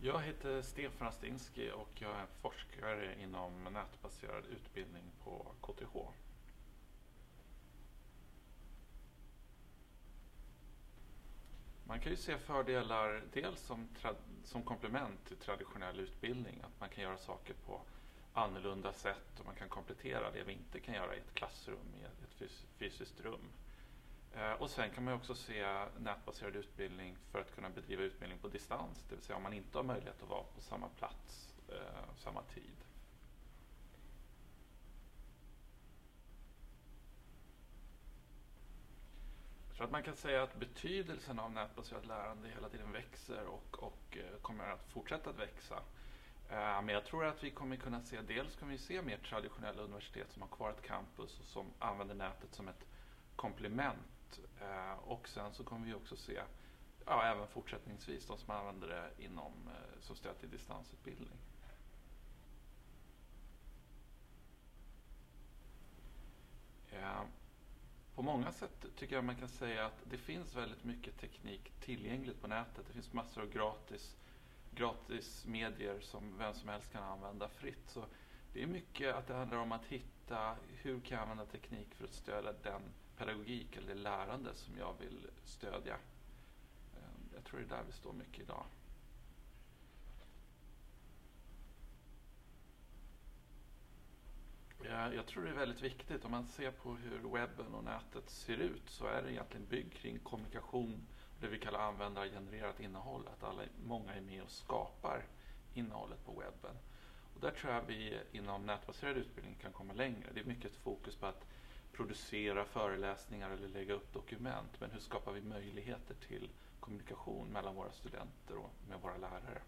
Jag heter Stefan Astinski och jag är forskare inom nätbaserad utbildning på KTH. Man kan ju se fördelar dels som, som komplement till traditionell utbildning, att man kan göra saker på annorlunda sätt och man kan komplettera det vi inte kan göra i ett klassrum, i ett fysiskt rum. Eh, och sen kan man också se nätbaserad utbildning för att kunna bedriva utbildning på distans, det vill säga om man inte har möjlighet att vara på samma plats eh, samma tid. Jag tror att man kan säga att betydelsen av nätbaserat lärande hela tiden växer och, och eh, kommer att fortsätta att växa. Eh, men jag tror att vi kommer kunna se, dels kommer vi se mer traditionella universitet som har kvar ett campus och som använder nätet som ett komplement Eh, och sen så kommer vi också se, ja, även fortsättningsvis, de som använder det inom, eh, som stöd till distansutbildning. Eh, på många sätt tycker jag man kan säga att det finns väldigt mycket teknik tillgängligt på nätet. Det finns massor av gratis, gratis medier som vem som helst kan använda fritt. Så det är mycket att det handlar om att hitta hur kan jag använda teknik för att stödja den pedagogik eller lärande som jag vill stödja. Ehm, jag tror det är där vi står mycket idag. Jag tror det är väldigt viktigt, om man ser på hur webben och nätet ser ut så är det egentligen byggt kring kommunikation, det vi kallar användargenererat innehåll, att alla, många är med och skapar innehållet på webben. Och där tror jag vi inom nätbaserad utbildning kan komma längre. Det är mycket fokus på att producera föreläsningar eller lägga upp dokument. Men hur skapar vi möjligheter till kommunikation mellan våra studenter och med våra lärare?